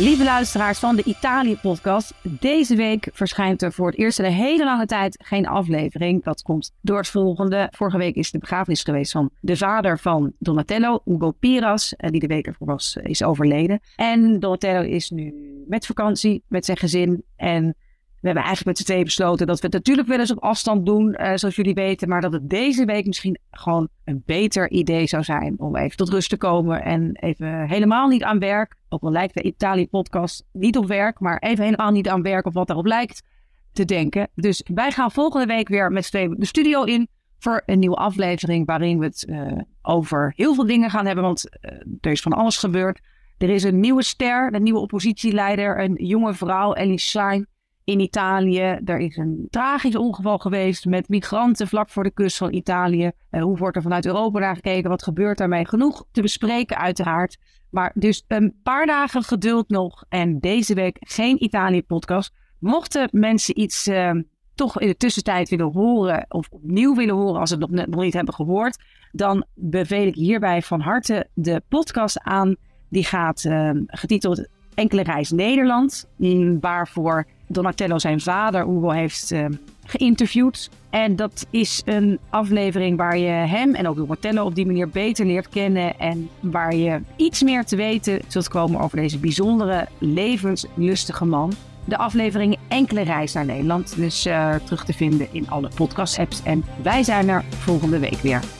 Lieve luisteraars van de Italië-podcast. Deze week verschijnt er voor het eerst in een hele lange tijd geen aflevering. Dat komt door het volgende. Vorige week is de begrafenis geweest van de vader van Donatello, Ugo Piras, eh, die de week ervoor was, eh, is overleden. En Donatello is nu met vakantie, met zijn gezin. En we hebben eigenlijk met z'n tweeën besloten dat we het natuurlijk wel eens op afstand doen, uh, zoals jullie weten. Maar dat het deze week misschien gewoon een beter idee zou zijn om even tot rust te komen. En even helemaal niet aan werk. Ook al lijkt de Italië-podcast niet op werk, maar even helemaal niet aan werk of wat daarop lijkt te denken. Dus wij gaan volgende week weer met z'n tweeën de studio in voor een nieuwe aflevering waarin we het uh, over heel veel dingen gaan hebben. Want uh, er is van alles gebeurd. Er is een nieuwe ster, een nieuwe oppositieleider, een jonge vrouw, Ellie Schein in Italië. Er is een tragisch ongeval geweest met migranten vlak voor de kust van Italië. Uh, hoe wordt er vanuit Europa naar gekeken? Wat gebeurt daarmee? Genoeg te bespreken, uiteraard. Maar dus een paar dagen geduld nog. En deze week geen Italië-podcast. Mochten mensen iets uh, toch in de tussentijd willen horen, of opnieuw willen horen als ze het nog, nog niet hebben gehoord, dan beveel ik hierbij van harte de podcast aan. Die gaat uh, getiteld Enkele Reis Nederland, waarvoor Donatello zijn vader Ugo heeft uh, geïnterviewd. En dat is een aflevering waar je hem en ook Donatello op die manier beter leert kennen. En waar je iets meer te weten zult komen over deze bijzondere, levenslustige man. De aflevering Enkele Reis naar Nederland. Dus terug te vinden in alle podcast-apps. En wij zijn er volgende week weer.